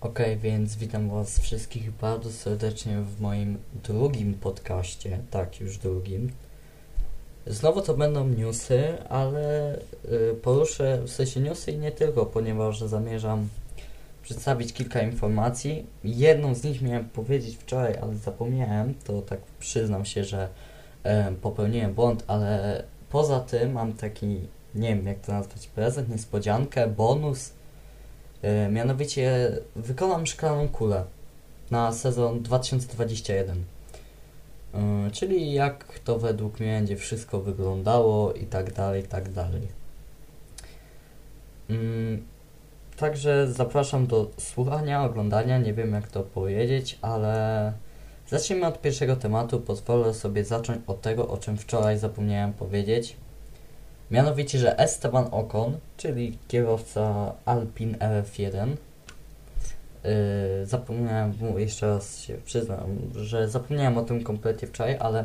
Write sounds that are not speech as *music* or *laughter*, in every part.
Okej, więc witam Was wszystkich bardzo serdecznie w moim drugim podcaście. Tak, już drugim. Znowu to będą newsy, ale y, poruszę w sensie newsy i nie tylko, ponieważ zamierzam przedstawić kilka informacji. Jedną z nich miałem powiedzieć wczoraj, ale zapomniałem, to tak przyznam się, że e, popełniłem błąd, ale poza tym mam taki, nie wiem jak to nazwać, prezent, niespodziankę, bonus. E, mianowicie wykonam szklaną kulę na sezon 2021. E, czyli jak to według mnie będzie wszystko wyglądało i tak dalej, i tak dalej. Mm, Także zapraszam do słuchania, oglądania, nie wiem jak to powiedzieć, ale zacznijmy od pierwszego tematu. Pozwolę sobie zacząć od tego, o czym wczoraj zapomniałem powiedzieć. Mianowicie, że Esteban Ocon, czyli kierowca Alpine RF1, yy, zapomniałem, mu- jeszcze raz się przyznam, że zapomniałem o tym kompletnie wczoraj, ale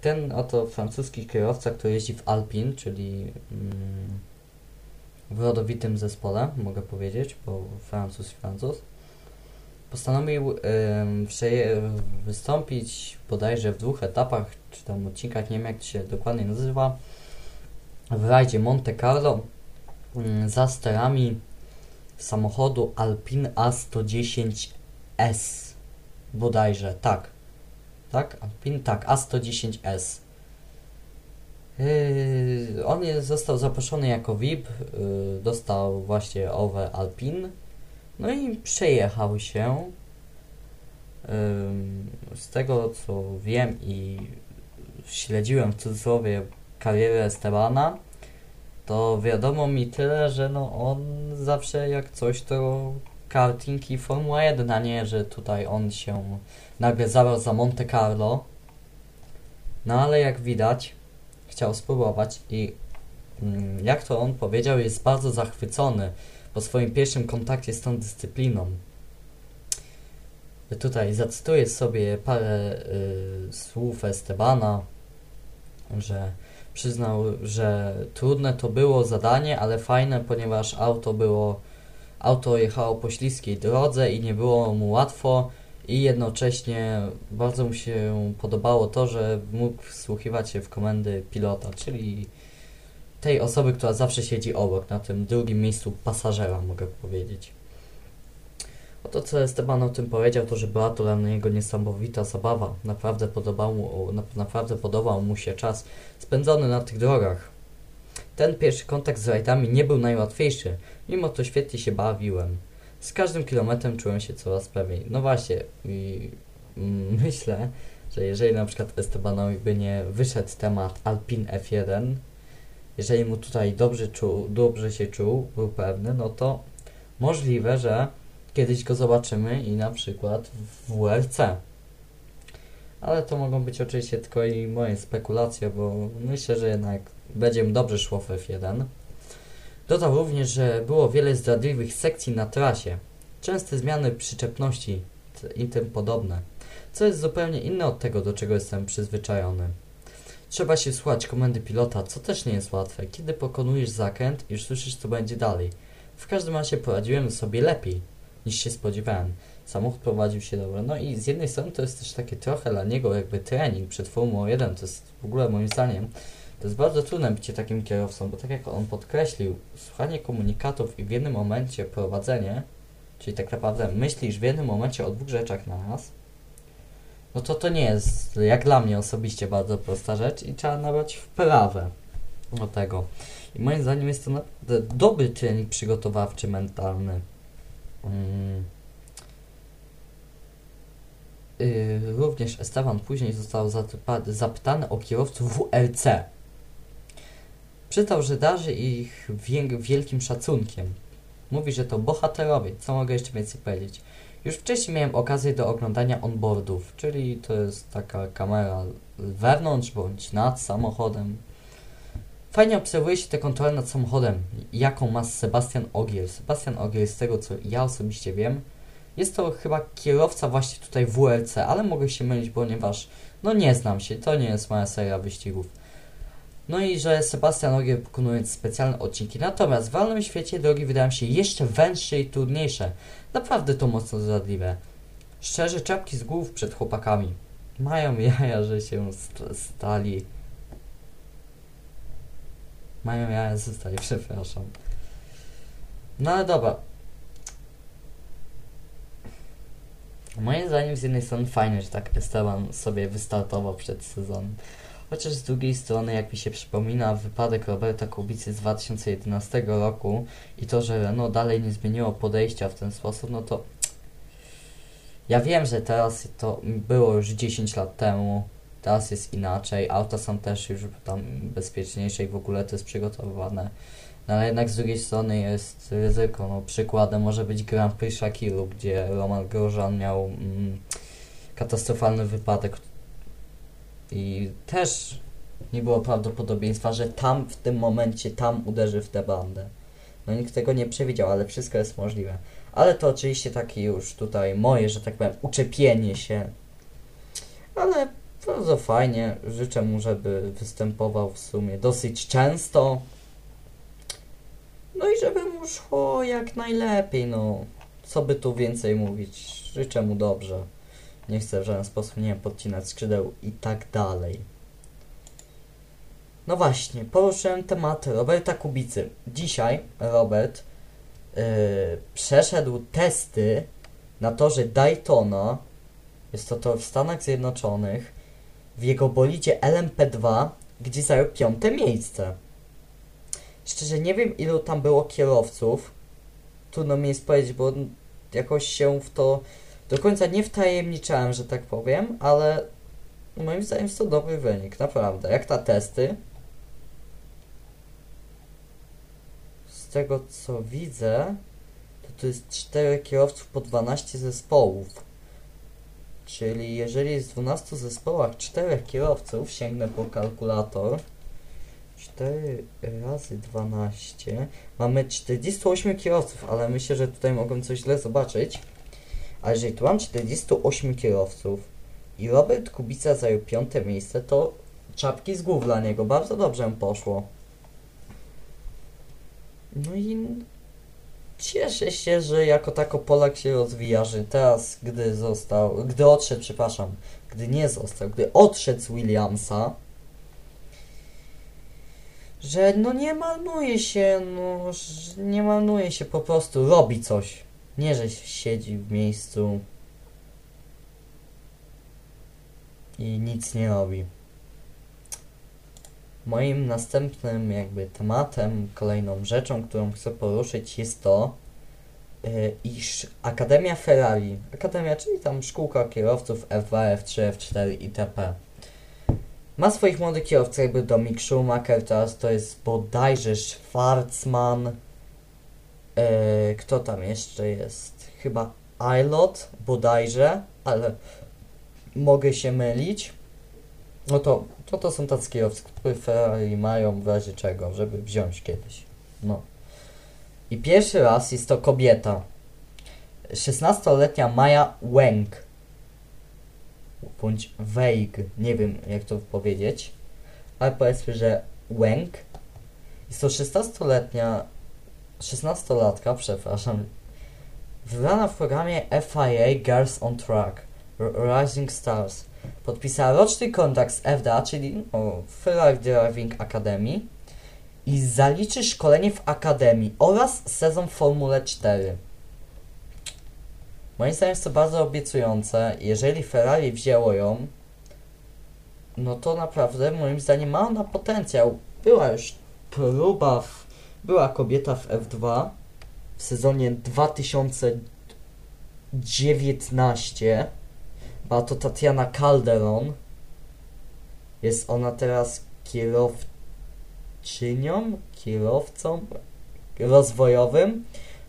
ten oto francuski kierowca, który jeździ w Alpine, czyli mm, w rodowitym zespole, mogę powiedzieć, bo Francuz Francuz, postanowił przeje- wystąpić bodajże w dwóch etapach, czy tam odcinkach, nie wiem jak się dokładnie nazywa, w rajdzie Monte Carlo ym, za sterami samochodu Alpine A110S bodajże, tak. Tak? Alpine, tak, A110S. Yy, on jest, został zaproszony jako VIP, yy, dostał właśnie owe Alpin, no i przejechał się. Yy, z tego co wiem i śledziłem w cudzysłowie karierę Estebana, to wiadomo mi tyle, że no on zawsze jak coś to karting i Formuła 1, a nie, że tutaj on się nagle zabrał za Monte Carlo. No ale jak widać, chciał spróbować i mm, jak to on powiedział, jest bardzo zachwycony po swoim pierwszym kontakcie z tą dyscypliną. Tutaj zacytuję sobie parę y, słów Estebana, że przyznał, że trudne to było zadanie, ale fajne, ponieważ auto było auto jechało po śliskiej drodze i nie było mu łatwo i jednocześnie bardzo mu się podobało to, że mógł wsłuchiwać się w komendy pilota, czyli tej osoby, która zawsze siedzi obok, na tym drugim miejscu pasażera, mogę powiedzieć. Oto co Esteban o tym powiedział, to że była to dla niego niesamowita zabawa. Naprawdę podobał mu, na- naprawdę podobał mu się czas spędzony na tych drogach. Ten pierwszy kontakt z rajdami nie był najłatwiejszy, mimo to świetnie się bawiłem. Z każdym kilometrem czułem się coraz pewniej. No właśnie, i mm, myślę, że jeżeli na przykład Estebanowi by nie wyszedł temat Alpine F1, jeżeli mu tutaj dobrze, czuł, dobrze się czuł, był pewny, no to możliwe, że kiedyś go zobaczymy i na przykład w WRC. Ale to mogą być oczywiście tylko i moje spekulacje, bo myślę, że jednak będzie dobrze szło w F1. Dodał również, że było wiele zdradliwych sekcji na trasie, częste zmiany przyczepności i tym podobne, co jest zupełnie inne od tego, do czego jestem przyzwyczajony. Trzeba się słuchać komendy pilota, co też nie jest łatwe, kiedy pokonujesz zakręt i już słyszysz, co będzie dalej. W każdym razie poradziłem sobie lepiej, niż się spodziewałem. Samochód prowadził się dobrze. No i z jednej strony to jest też takie trochę dla niego jakby trening przed Formułą 1, to jest w ogóle moim zdaniem to jest bardzo trudne bycie takim kierowcą, bo tak jak on podkreślił, słuchanie komunikatów i w jednym momencie prowadzenie, czyli tak naprawdę myślisz w jednym momencie o dwóch rzeczach na raz, no to to nie jest, jak dla mnie osobiście, bardzo prosta rzecz i trzeba nabrać wprawę do tego. I moim zdaniem jest to naprawdę dobry trening przygotowawczy, mentalny. Yy, również Esteban później został zapytany o kierowców WRC. Przyznał, że darzy ich wielkim szacunkiem. Mówi, że to bohaterowie. Co mogę jeszcze więcej powiedzieć? Już wcześniej miałem okazję do oglądania onboardów, czyli to jest taka kamera wewnątrz bądź nad samochodem. Fajnie obserwuje się tę kontrolę nad samochodem, jaką ma Sebastian Ogier. Sebastian Ogier, z tego co ja osobiście wiem, jest to chyba kierowca właśnie tutaj WRC, ale mogę się mylić, ponieważ no nie znam się, to nie jest moja seria wyścigów. No i że Sebastian Ogier pokonując specjalne odcinki. Natomiast w realnym świecie drogi wydają się jeszcze węższe i trudniejsze. Naprawdę to mocno zdradliwe. Szczerze, czapki z głów przed chłopakami. Mają jaja, że się st stali. Mają że stali, *laughs* przepraszam. No ale dobra. Moim zdaniem z jednej strony fajne, że tak Esteban sobie wystartował przed sezonem. Chociaż z drugiej strony, jak mi się przypomina wypadek Roberta Kubicy z 2011 roku i to, że Renault dalej nie zmieniło podejścia w ten sposób, no to *tsk* ja wiem, że teraz to było już 10 lat temu, teraz jest inaczej, auta są też już tam bezpieczniejsze i w ogóle to jest przygotowywane. No ale jednak z drugiej strony jest ryzyko. No, przykładem może być Grand Prix Shakiru, gdzie Roman Grosjean miał mm, katastrofalny wypadek i też nie było prawdopodobieństwa, że tam w tym momencie tam uderzy w tę bandę. No nikt tego nie przewidział, ale wszystko jest możliwe. Ale to oczywiście takie już tutaj moje, że tak powiem, uczepienie się. Ale bardzo fajnie. Życzę mu, żeby występował w sumie dosyć często. No i żeby mu szło jak najlepiej, no. Co by tu więcej mówić? Życzę mu dobrze. Nie chcę w żaden sposób, nie wiem, podcinać skrzydeł i tak dalej. No właśnie, poruszyłem temat Roberta Kubicy. Dzisiaj Robert yy, przeszedł testy na torze Daytona. Jest to tor w Stanach Zjednoczonych. W jego bolidzie LMP2, gdzie zajął piąte miejsce. Szczerze nie wiem ilu tam było kierowców. Trudno mi jest powiedzieć, bo jakoś się w to do końca nie wtajemniczałem, że tak powiem, ale moim zdaniem jest to dobry wynik, naprawdę. Jak na testy. Z tego co widzę, to tu jest 4 kierowców po 12 zespołów. Czyli jeżeli w 12 zespołach 4 kierowców, sięgnę po kalkulator. 4 razy 12. Mamy 48 kierowców, ale myślę, że tutaj mogą coś źle zobaczyć. A jeżeli tu mam 48 kierowców i Robert Kubica zajął piąte miejsce, to czapki z głów dla niego. Bardzo dobrze mu poszło. No i cieszę się, że jako tako Polak się rozwija, że teraz, gdy został, gdy odszedł, przepraszam, gdy nie został, gdy odszedł z Williamsa, że no nie marnuje się, no nie marnuje się, po prostu robi coś. Nie, że siedzi w miejscu i nic nie robi. Moim następnym jakby tematem, kolejną rzeczą, którą chcę poruszyć jest to, yy, iż Akademia Ferrari, Akademia, czyli tam szkółka kierowców F2, F3, F4 itp. Ma swoich młodych kierowców, jakby Dominic Schumacher, teraz to jest bodajże Schwarzman, E, kto tam jeszcze jest? Chyba Ilot bodajże, ale mogę się mylić. No to, to, to są tacy kierowcy, Ferrari mają w razie czego, żeby wziąć kiedyś. No. I pierwszy raz jest to kobieta. 16-letnia Maja Weng. Bądź Weig, nie wiem jak to powiedzieć. Ale powiedzmy, że Weng. Jest to 16-letnia 16-latka, przepraszam, wybrana w programie FIA Girls on Track Rising Stars. Podpisała roczny kontrakt z FDA, czyli o, Ferrari Driving Academy i zaliczy szkolenie w Akademii oraz sezon Formule 4. Moim zdaniem jest to bardzo obiecujące. Jeżeli Ferrari wzięło ją, no to naprawdę moim zdaniem ma ona potencjał. Była już próba w była kobieta w F2 w sezonie 2019. Była to Tatiana Calderon. Jest ona teraz kierowczynią, kierowcą rozwojowym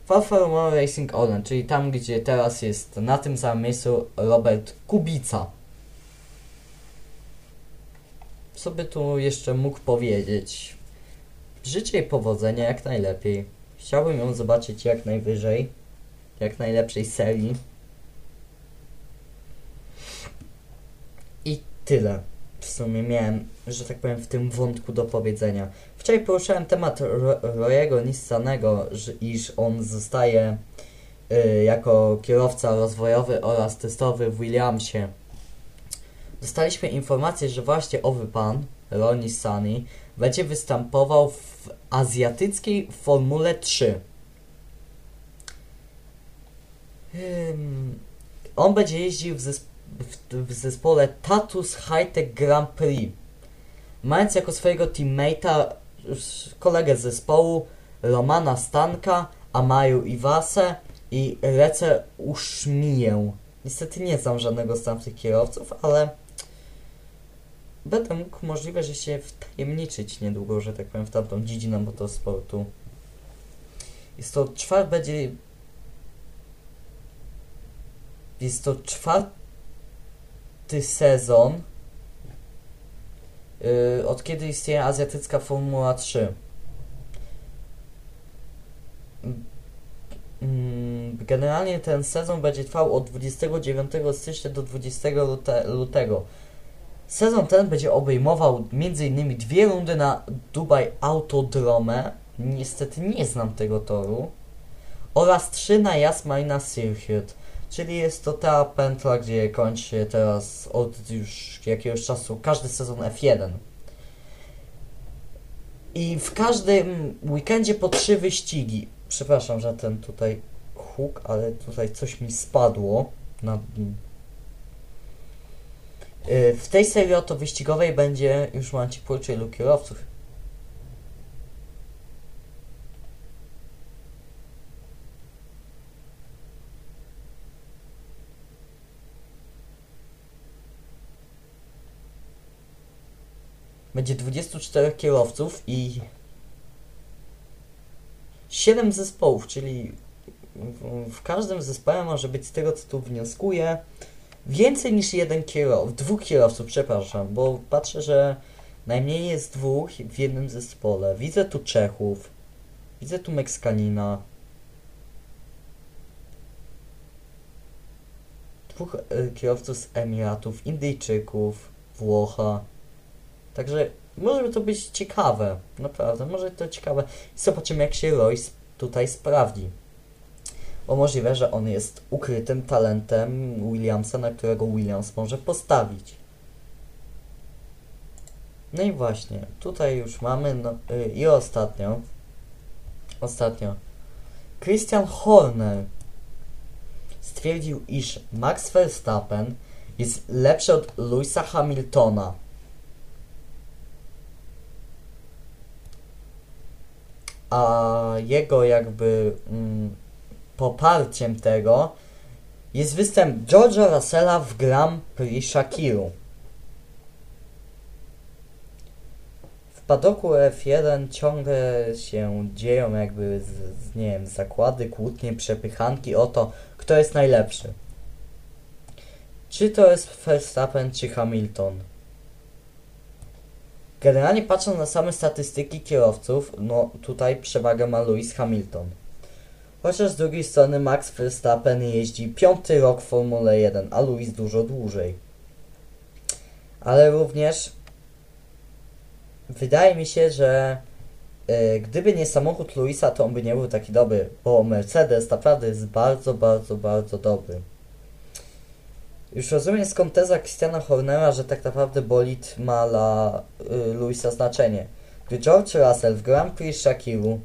w Alfa Romeo Racing Orlen, czyli tam, gdzie teraz jest na tym samym miejscu Robert Kubica. Co by tu jeszcze mógł powiedzieć? Życzę jej powodzenia jak najlepiej. Chciałbym ją zobaczyć jak najwyżej, jak najlepszej serii. I tyle. w sumie miałem, że tak powiem, w tym wątku do powiedzenia. Wczoraj poruszałem temat Ro- Royego Nissanego, iż on zostaje y, jako kierowca rozwojowy oraz testowy w Williamsie. Dostaliśmy informację, że właśnie owy pan, Roy Nissany, będzie występował w azjatyckiej Formule 3. Ym, on będzie jeździł w, zesp- w, w zespole Tatus Hightech Grand Prix, mając jako swojego teammate'a kolegę z zespołu Romana Stanka, Amaju Iwasę i Rece Uszmiję. Niestety nie znam żadnego z tamtych kierowców, ale będę mógł możliwe, że się wtajemniczyć niedługo, że tak powiem, w tamtą dziedzinę motorsportu. Jest to czwart będzie jest to czwarty sezon yy, od kiedy istnieje azjatycka Formuła 3. Mm, Generalnie ten sezon będzie trwał od 29 stycznia do 20 lute, lutego. Sezon ten będzie obejmował m.in. dwie rundy na Dubai Autodrome. Niestety nie znam tego toru. Oraz trzy na Yas Marina Circuit. Czyli jest to ta pętla, gdzie kończy się teraz od już jakiegoś czasu każdy sezon F1. I w każdym weekendzie po trzy wyścigi. Przepraszam, że ten tutaj huk, ale tutaj coś mi spadło na Y, W tej serii oto wyścigowej będzie już mam ci powiedzieć ilu kierowców. Będzie 24 kierowców i 7 zespołów, czyli w, każdym zespole może być z tego co tu wnioskuję więcej niż jeden kierowca, dwóch kierowców, przepraszam, bo patrzę, że najmniej jest dwóch w jednym zespole. Widzę tu Czechów, widzę tu Meksykanina, dwóch e, kierowców z Emiratów, Indyjczyków, Włocha. Także może to być ciekawe, naprawdę, może to ciekawe. Zobaczymy jak się Royce tutaj sprawdzi. Bo możliwe, że on jest ukrytym talentem Williamsa, na którego Williams może postawić. No i właśnie, tutaj już mamy, no, y, i ostatnio, ostatnio, Christian Horner stwierdził, iż Max Verstappen jest lepszy od Louisa Hamiltona. A jego jakby mm, poparciem tego jest występ George'a Russella w Grand Prix Shakiru. W padoku F1 ciągle się dzieją jakby z, z, nie wiem, zakłady, kłótnie, przepychanki o to, kto jest najlepszy. Czy to jest Verstappen, czy Hamilton? Generalnie patrząc na same statystyki kierowców, no tutaj przewagę ma Lewis Hamilton. Chociaż z drugiej strony Max Verstappen jeździ piąty rok w Formule 1, a Lewis dużo dłużej. Ale również wydaje mi się, że e, gdyby nie samochód Lewisa, to on by nie był taki dobry, bo Mercedes naprawdę jest bardzo, bardzo, bardzo dobry. Już rozumiem skąd teza Christiana Hornera, że tak naprawdę bolid ma dla y, Lewisa znaczenie. Gdy George Russell w Grand Prix Shakiru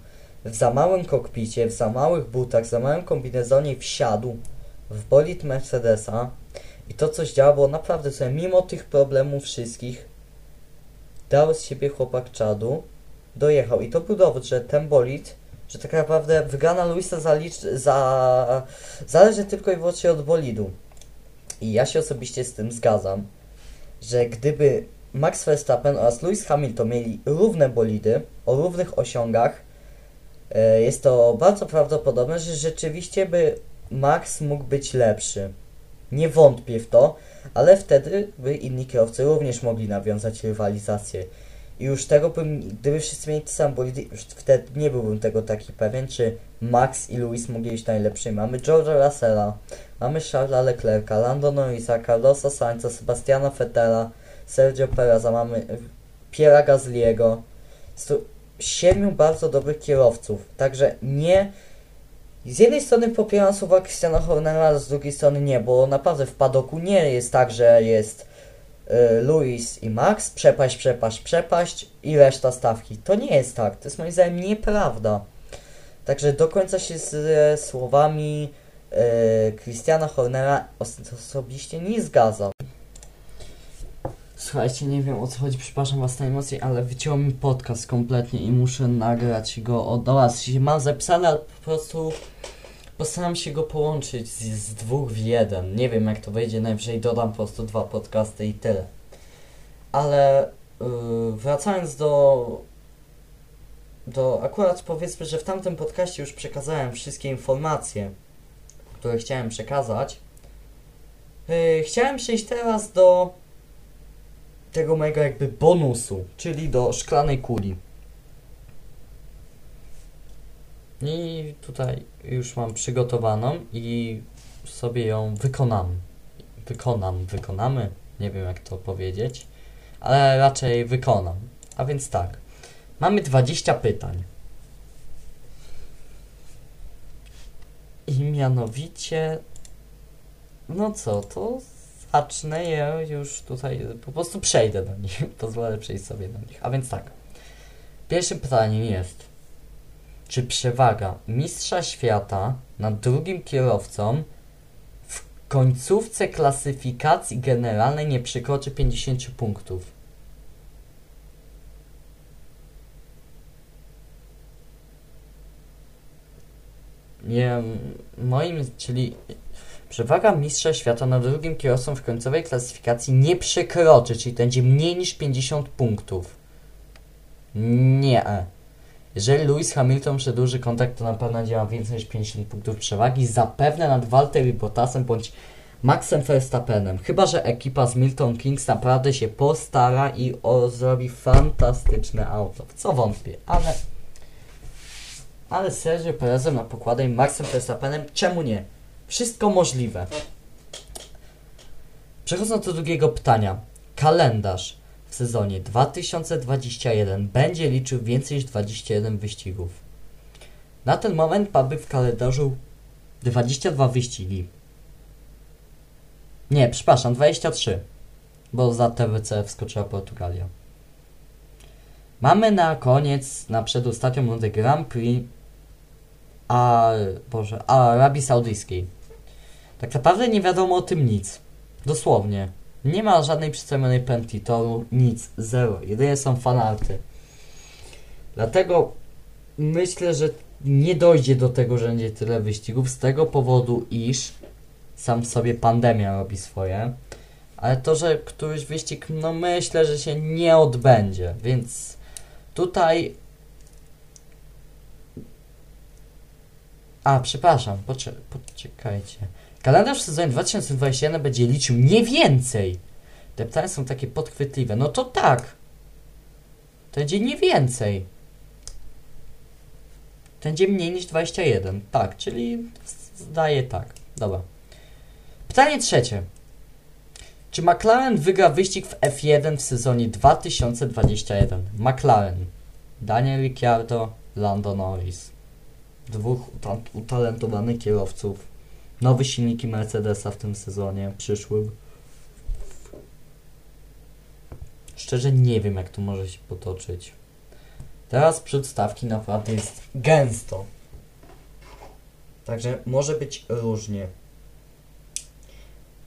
w za małym kokpicie, w za małych butach, w za małym kombinezonie wsiadł w bolid Mercedesa i to coś działa, bo naprawdę sobie mimo tych problemów wszystkich dał z siebie chłopak czadu, dojechał i to był dowód, że ten bolid, że tak naprawdę wygrana Luisa zalicz, za, zależy tylko i wyłącznie od bolidu. I ja się osobiście z tym zgadzam, że gdyby Max Verstappen oraz Lewis Hamilton mieli równe bolidy, o równych osiągach, e, jest to bardzo prawdopodobne, że rzeczywiście by Max mógł być lepszy. Nie wątpię w to, ale wtedy by inni kierowcy również mogli nawiązać rywalizację. I już tego bym, gdyby wszyscy mieli te same bolidy, już wtedy nie byłbym tego taki pewien, czy Max i Lewis mogli być najlepsi. Mamy George'a Russella, mamy Charlesa Leclerca, Lando Norrisa, Carlosa Sainza, Sebastiana Vettela, Sergio Pereza, mamy Piera Gasliego. Jest to siedmiu bardzo dobrych kierowców. Także nie. Z jednej strony popieram słowa Christiana Hornera, z drugiej strony nie, bo naprawdę w padoku nie jest tak, że jest Luis i Max, przepaść, przepaść, przepaść i reszta stawki. To nie jest tak. To jest moim zdaniem nieprawda. Także do końca się z słowami e, Christiana Hornera osobiście nie zgadzam. Słuchajcie, nie wiem o co chodzi, przepraszam was na emocje, ale wyciął mi podcast kompletnie i muszę nagrać go od was. Mam zapisane, ale po prostu postaram się go połączyć z, z dwóch w jeden. Nie wiem jak to wyjdzie, najwyżej dodam po prostu dwa podcasty i tyle. Ale yy, wracając do do akurat powiedzmy, że w tamtym podcaście już przekazałem wszystkie informacje, które chciałem przekazać. Yy, chciałem przejść teraz do tego mojego jakby bonusu, czyli do szklanej kuli. I tutaj już mam przygotowaną i sobie ją wykonam. Wykonam, wykonamy, nie wiem jak to powiedzieć, ale raczej wykonam. A więc tak. Mamy 20 pytań. I mianowicie, no co, to zacznę je już tutaj, po prostu przejdę do nich, *laughs* pozwolę przejść sobie do nich. A więc tak, pierwszym pytaniem jest, czy przewaga mistrza świata nad drugim kierowcą w końcówce klasyfikacji generalnej nie przekroczy 50 punktów? nie, moim, czyli przewaga mistrza świata nad drugim kierowcą w końcowej klasyfikacji nie przekroczy, czyli będzie mniej niż 50 punktów. Nie. Jeżeli Lewis Hamilton przedłuży kontakt, to na pewno działa więcej niż 50 punktów przewagi, zapewne nad Valtteri Bottasem bądź Maxem Verstappenem. Chyba, że ekipa z Milton Kings naprawdę się postara i o, zrobi fantastyczne auto. Co wątpię, ale ale Sergio Perezem na pokładzie i Maxem Verstappenem, czemu nie? Wszystko możliwe. Przechodząc do drugiego pytania. Kalendarz sezonie 2021 będzie liczył więcej niż 21 wyścigów. Na ten moment mamy w kalendarzu 22 wyścigi. Nie, przepraszam, 23. Bo za TWC wskoczyła Portugalia. Mamy na koniec, na przedostatnią rundę Grand Prix a, Boże, Arabii Saudyjskiej. Tak naprawdę nie wiadomo o tym nic. Dosłownie. Nie ma żadnej przedstawionej to nic, zero. Jedynie są fanarty. Dlatego myślę, że nie dojdzie do tego, że będzie tyle wyścigów z tego powodu, iż sam sobie pandemia robi swoje. Ale to, że któryś wyścig, no myślę, że się nie odbędzie, więc tutaj A, przepraszam, poczek poczekajcie. Kalendarz w sezonie 2021 będzie liczył nie więcej. Te pytania są takie podchwytliwe. No to tak. To będzie nie więcej. To będzie mniej niż 21. Tak, czyli zdaje tak. Dobra. Pytanie trzecie. Czy McLaren wygra wyścig w F1 w sezonie 2021? McLaren. Daniel Ricciardo, Lando Norris dwóch utalentowanych kierowców. Nowe silniki Mercedesa w tym sezonie przyszłym. Szczerze nie wiem, jak to może się potoczyć. Teraz przedstawki naprawdę jest gęsto. Także może być różnie.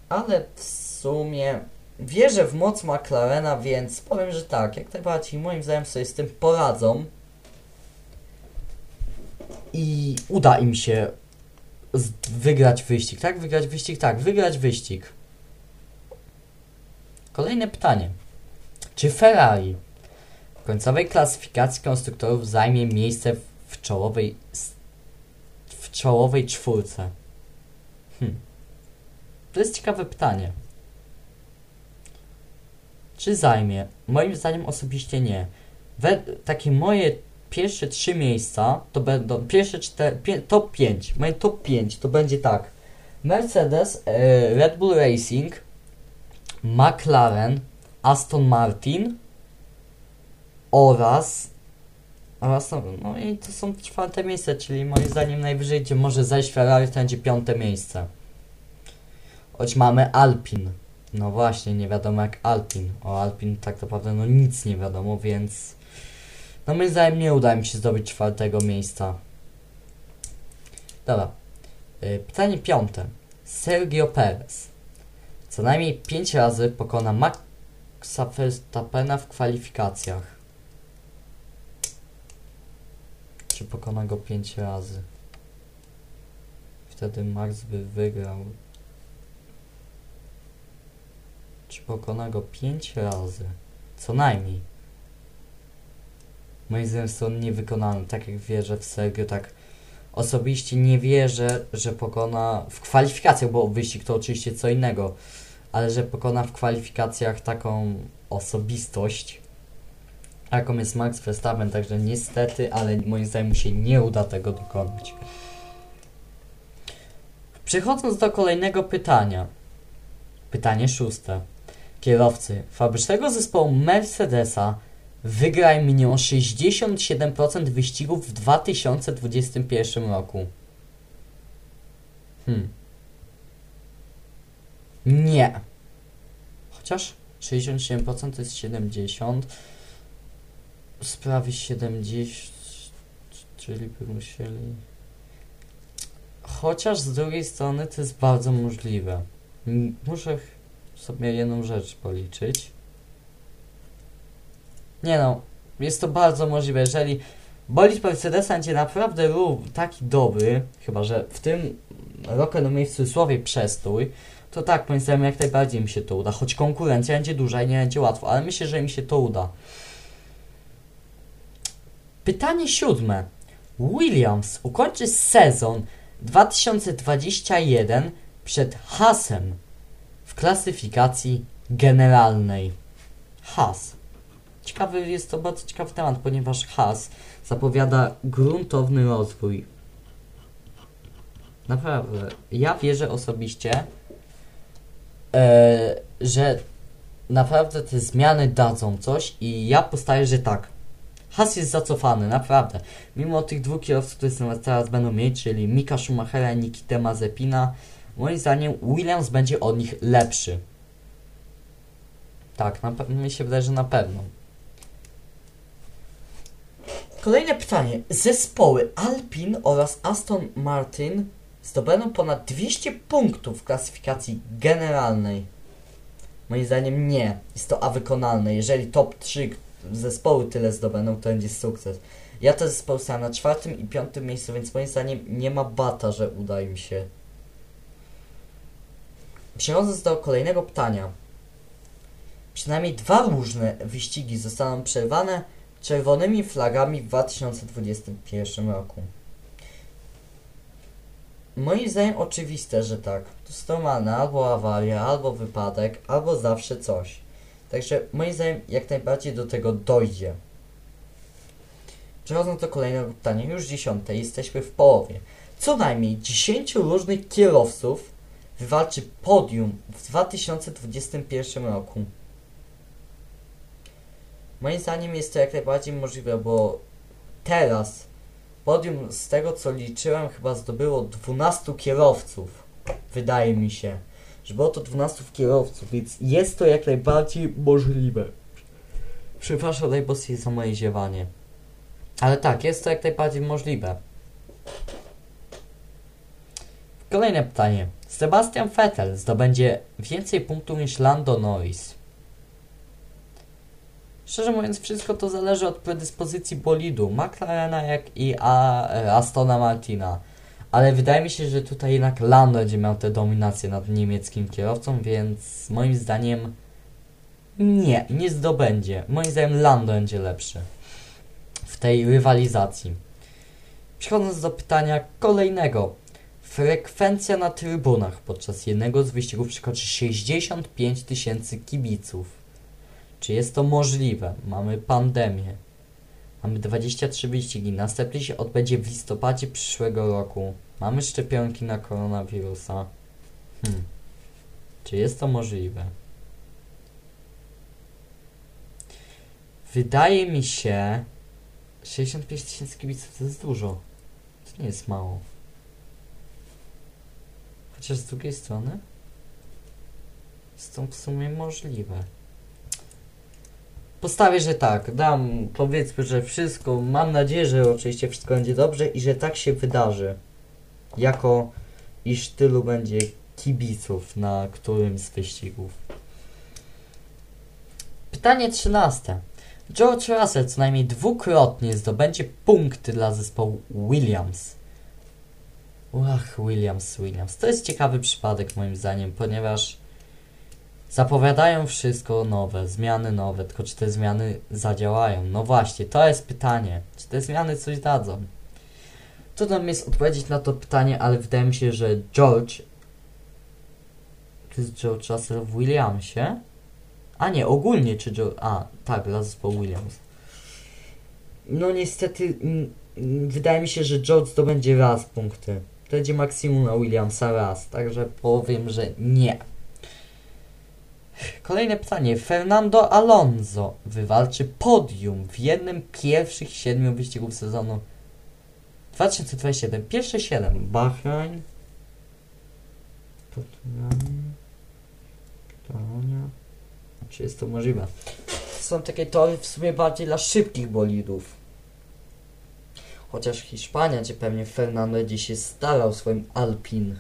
Ale w sumie wierzę w moc McLarena, więc powiem, że tak, jak najbardziej moim zdaniem sobie z tym poradzą i uda im się wygrać wyścig, tak? Wygrać wyścig, tak, wygrać wyścig. Kolejne pytanie. Czy Ferrari w końcowej klasyfikacji konstruktorów zajmie miejsce w czołowej w czołowej czwórce? Hmm. To jest ciekawe pytanie. Czy zajmie? Moim zdaniem osobiście nie. We, takie moje pierwsze trzy miejsca to będą, pierwsze cztery, pie, top 5, moje top 5 to będzie tak. Mercedes, e, Red Bull Racing, McLaren, Aston Martin oraz oraz no, no i to są czwarte miejsce, czyli moim zdaniem najwyżej gdzie może zajść Ferrari to będzie piąte miejsce. Choć mamy Alpin. No właśnie, nie wiadomo jak Alpin. O Alpin tak naprawdę no nic nie wiadomo, więc no moim zdaniem nie uda mi się zdobyć czwartego miejsca. Dobra. Y, Pytanie piąte. Sergio Perez. Co najmniej 5 razy pokona Maxa Verstappena w kwalifikacjach. Czy pokona go 5 razy? Wtedy Max by wygrał. Czy pokona go 5 razy? Co najmniej. Moim zdaniem to niewykonalne. Tak jak wierzę w Sergio, tak osobiście nie wierzę, że pokona w kwalifikacjach, bo wyścig to oczywiście co innego, ale że pokona w kwalifikacjach taką osobistość, jaką jest Max Verstappen, także niestety, ale moim zdaniem mu się nie uda tego dokonać. Przechodząc do kolejnego pytania. Pytanie szóste. Kierowcy fabrycznego zespołu Mercedesa Wygraj minią 67% wyścigów w 2021 roku. Hmm. Nie. Chociaż 67% to jest 70. Sprawi 70. Czyli by musieli. Chociaż z drugiej strony to jest bardzo możliwe. Muszę sobie jedną rzecz policzyć. Nie no, jest to bardzo możliwe, jeżeli bolid Mercedesa będzie naprawdę taki dobry, chyba że w tym roku no mieć w cudzysłowie przestój, to tak, moim jak najbardziej mi się to uda, choć konkurencja będzie duża i nie będzie łatwo, ale myślę, że mi się to uda. Pytanie siódme. Williams ukończy sezon 2021 przed Hasem w klasyfikacji generalnej. Has. Ciekawy jest to bardzo ciekawy temat, ponieważ Has zapowiada gruntowny rozwój. Naprawdę. Ja wierzę osobiście, e, że naprawdę te zmiany dadzą coś i ja postaję, że tak. Has jest zacofany, naprawdę. Mimo tych dwóch kierowców, które teraz będą mieć, czyli Mika Schumachera i Nikita Mazepina, moim zdaniem Williams będzie od nich lepszy. Tak, na mi się wydaje, że na pewno. Kolejne pytanie. Zespoły Alpin oraz Aston Martin zdobędą ponad 200 punktów w klasyfikacji generalnej. Moim zdaniem nie. Jest to a wykonalne. Jeżeli top 3 zespoły tyle zdobędą, to będzie sukces. Ja te zespoły stałem na czwartym i piątym miejscu, więc moim zdaniem nie ma bata, że uda im się. Przechodząc do kolejnego pytania. Przynajmniej dwa różne wyścigi zostaną przerwane czerwonymi flagami w 2021 roku. Moim zdaniem oczywiste, że tak. To jest normalne, albo awaria, albo wypadek, albo zawsze coś. Także moim zdaniem jak najbardziej do tego dojdzie. Przechodząc do kolejnego pytania, już dziesiąte, jesteśmy w połowie. Co najmniej 10 różnych kierowców wywalczy podium w 2021 roku. Moim zdaniem jest to jak najbardziej możliwe, bo teraz podium z tego co liczyłem chyba zdobyło 12 kierowców. Wydaje mi się, że było to 12 kierowców, więc jest to jak najbardziej możliwe. Przepraszam najmocniej za moje ziewanie. Ale tak, jest to jak najbardziej możliwe. Kolejne pytanie. Sebastian Vettel zdobędzie więcej punktów niż Lando Norris. Szczerze mówiąc, wszystko to zależy od predyspozycji bolidu, McLarena jak i A, e, Astona Martina. Ale wydaje mi się, że tutaj jednak Lando będzie miał tę dominację nad niemieckim kierowcą, więc moim zdaniem nie, nie zdobędzie. Moim zdaniem Lando będzie lepszy w tej rywalizacji. Przechodząc do pytania kolejnego. Frekwencja na trybunach podczas jednego z wyścigów przekroczy 65 tysięcy kibiców. Czy jest to możliwe? Mamy pandemię. Mamy 23 wyścigi. Następny się odbędzie w listopadzie przyszłego roku. Mamy szczepionki na koronawirusa. Hmm. Czy jest to możliwe? Wydaje mi się 65 tysięcy kibiców to jest dużo. To nie jest mało. Chociaż z drugiej strony jest to w sumie możliwe. Postawię, że tak. Dam, powiedzmy, że wszystko. Mam nadzieję, że oczywiście wszystko będzie dobrze i że tak się wydarzy. Jako iż tylu będzie kibiców na którymś z wyścigów. Pytanie trzynaste. George Russell co najmniej dwukrotnie zdobędzie punkty dla zespołu Williams. Ach, Williams, Williams. To jest ciekawy przypadek moim zdaniem, ponieważ zapowiadają wszystko nowe, zmiany nowe, tylko czy te zmiany zadziałają? No właśnie, to jest pytanie. Czy te zmiany coś dadzą? Trudno mi jest odpowiedzieć na to pytanie, ale wydaje mi się, że George to jest George Russell w Williamsie? A nie, ogólnie czy George... A, tak, dla zespołu Williams. No niestety, wydaje mi się, że George zdobędzie raz punkty. To będzie maksimum na Williamsa raz, także powiem, że nie. Kolejne pytanie. Fernando Alonso wywalczy podium w jednym pierwszych siedmiu wyścigów sezonu 2027. Pierwsze siedem. Bahrain. Katalonia. Czy jest to możliwe? Są takie tory w sumie bardziej dla szybkich bolidów. Chociaż Hiszpania, gdzie pewnie Fernando będzie się starał swoim Alpin.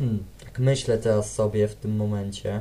Hmm, tak myślę teraz sobie w tym momencie.